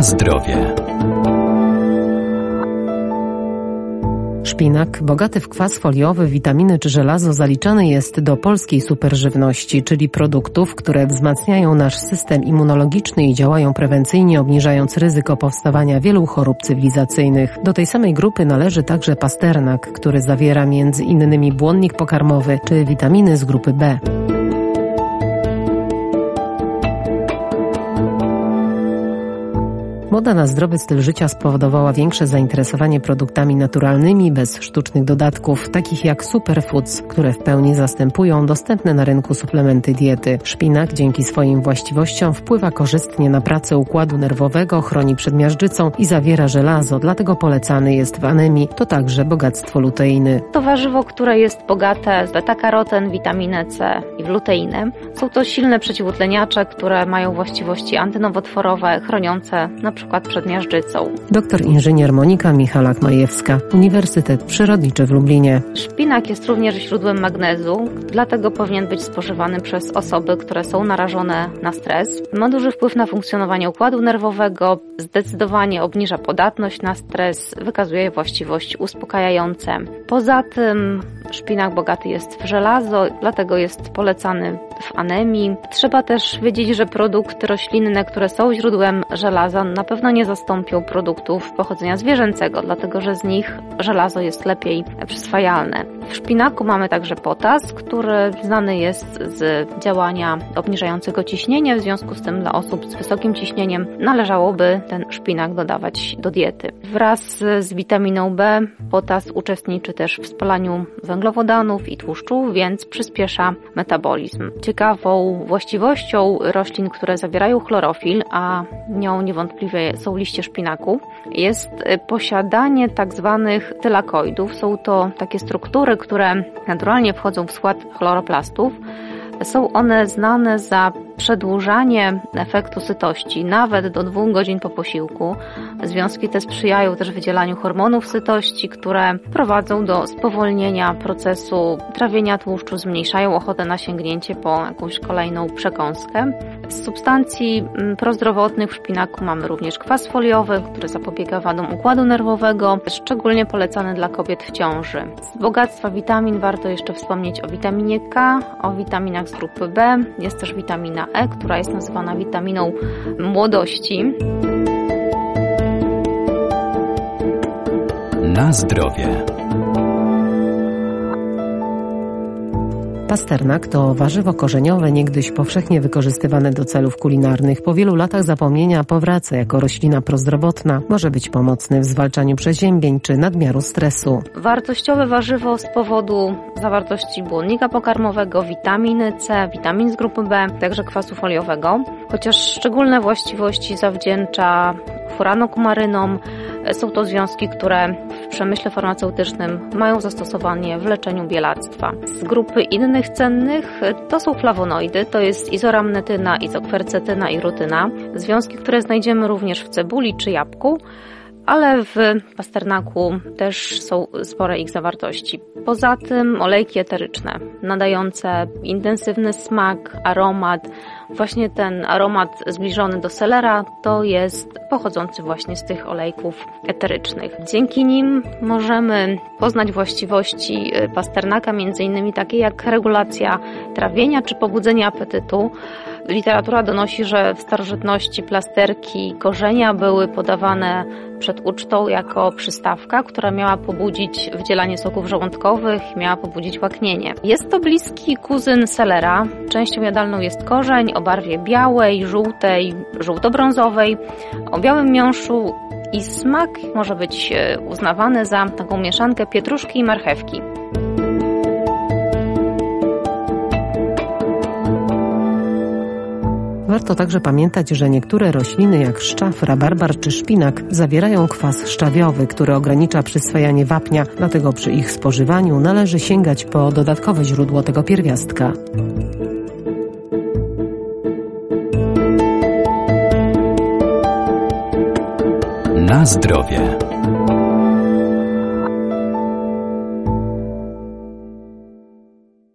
Na zdrowie. Szpinak, bogaty w kwas foliowy, witaminy czy żelazo, zaliczany jest do polskiej superżywności, czyli produktów, które wzmacniają nasz system immunologiczny i działają prewencyjnie, obniżając ryzyko powstawania wielu chorób cywilizacyjnych. Do tej samej grupy należy także pasternak, który zawiera innymi błonnik pokarmowy czy witaminy z grupy B. Moda na zdrowy styl życia spowodowała większe zainteresowanie produktami naturalnymi, bez sztucznych dodatków, takich jak superfoods, które w pełni zastępują dostępne na rynku suplementy diety. Szpinak dzięki swoim właściwościom wpływa korzystnie na pracę układu nerwowego, chroni przed miażdżycą i zawiera żelazo, dlatego polecany jest w anemii. To także bogactwo luteiny. To warzywo, które jest bogate w beta-karoten, witaminę C i w luteinę. Są to silne przeciwutleniacze, które mają właściwości antynowotworowe, chroniące na przykład przed miażdżycą. Doktor inżynier Monika Michalak-Majewska, Uniwersytet Przyrodniczy w Lublinie. Szpinak jest również źródłem magnezu, dlatego powinien być spożywany przez osoby, które są narażone na stres. Ma duży wpływ na funkcjonowanie układu nerwowego, zdecydowanie obniża podatność na stres, wykazuje właściwości uspokajające. Poza tym szpinak bogaty jest w żelazo, dlatego jest polecany w anemii. Trzeba też wiedzieć, że produkty roślinne, które są źródłem żelaza, na pewno nie zastąpią produktów pochodzenia zwierzęcego, dlatego że z nich żelazo jest lepiej przyswajalne. W szpinaku mamy także potas, który znany jest z działania obniżającego ciśnienie, w związku z tym dla osób z wysokim ciśnieniem należałoby ten szpinak dodawać do diety. Wraz z witaminą B potas uczestniczy też w spalaniu węglowodanów i tłuszczów, więc przyspiesza metabolizm. Ciekawą właściwością roślin, które zawierają chlorofil, a nią niewątpliwie są liście szpinaku, jest posiadanie tak zwanych tylakoidów. Są to takie struktury, które naturalnie wchodzą w skład chloroplastów. Są one znane za przedłużanie efektu sytości nawet do dwóch godzin po posiłku. Związki te sprzyjają też wydzielaniu hormonów sytości, które prowadzą do spowolnienia procesu trawienia tłuszczu, zmniejszają ochotę na sięgnięcie po jakąś kolejną przekąskę. Z substancji mm, prozdrowotnych w szpinaku mamy również kwas foliowy, który zapobiega wadom układu nerwowego, szczególnie polecany dla kobiet w ciąży. Z bogactwa witamin warto jeszcze wspomnieć o witaminie K, o witaminach z grupy B, jest też witamina E, która jest nazywana witaminą młodości. Na zdrowie. Pasternak to warzywo korzeniowe, niegdyś powszechnie wykorzystywane do celów kulinarnych. Po wielu latach zapomnienia powraca jako roślina prozdrowotna. Może być pomocny w zwalczaniu przeziębień czy nadmiaru stresu. Wartościowe warzywo z powodu zawartości błonnika pokarmowego, witaminy C, witamin z grupy B, także kwasu foliowego. Chociaż szczególne właściwości zawdzięcza furanokumarynom, są to związki, które w przemyśle farmaceutycznym mają zastosowanie w leczeniu bielactwa. Z grupy innych cennych to są flawonoidy, to jest izoramnetyna, izokwercetyna i rutyna. Związki, które znajdziemy również w cebuli czy jabłku ale w pasternaku też są spore ich zawartości. Poza tym olejki eteryczne, nadające intensywny smak, aromat. Właśnie ten aromat zbliżony do selera to jest pochodzący właśnie z tych olejków eterycznych. Dzięki nim możemy poznać właściwości pasternaka, między innymi takie jak regulacja trawienia czy pobudzenie apetytu. Literatura donosi, że w starożytności plasterki korzenia były podawane przed ucztą jako przystawka, która miała pobudzić wydzielanie soków żołądkowych, miała pobudzić łaknienie. Jest to bliski kuzyn selera. Częścią jadalną jest korzeń o barwie białej, żółtej, żółto-brązowej, o białym miąższu i smak może być e, uznawany za taką mieszankę pietruszki i marchewki. Warto także pamiętać, że niektóre rośliny jak szczaf, rabarbar czy szpinak zawierają kwas szczawiowy, który ogranicza przyswajanie wapnia, dlatego przy ich spożywaniu należy sięgać po dodatkowe źródło tego pierwiastka. Na zdrowie.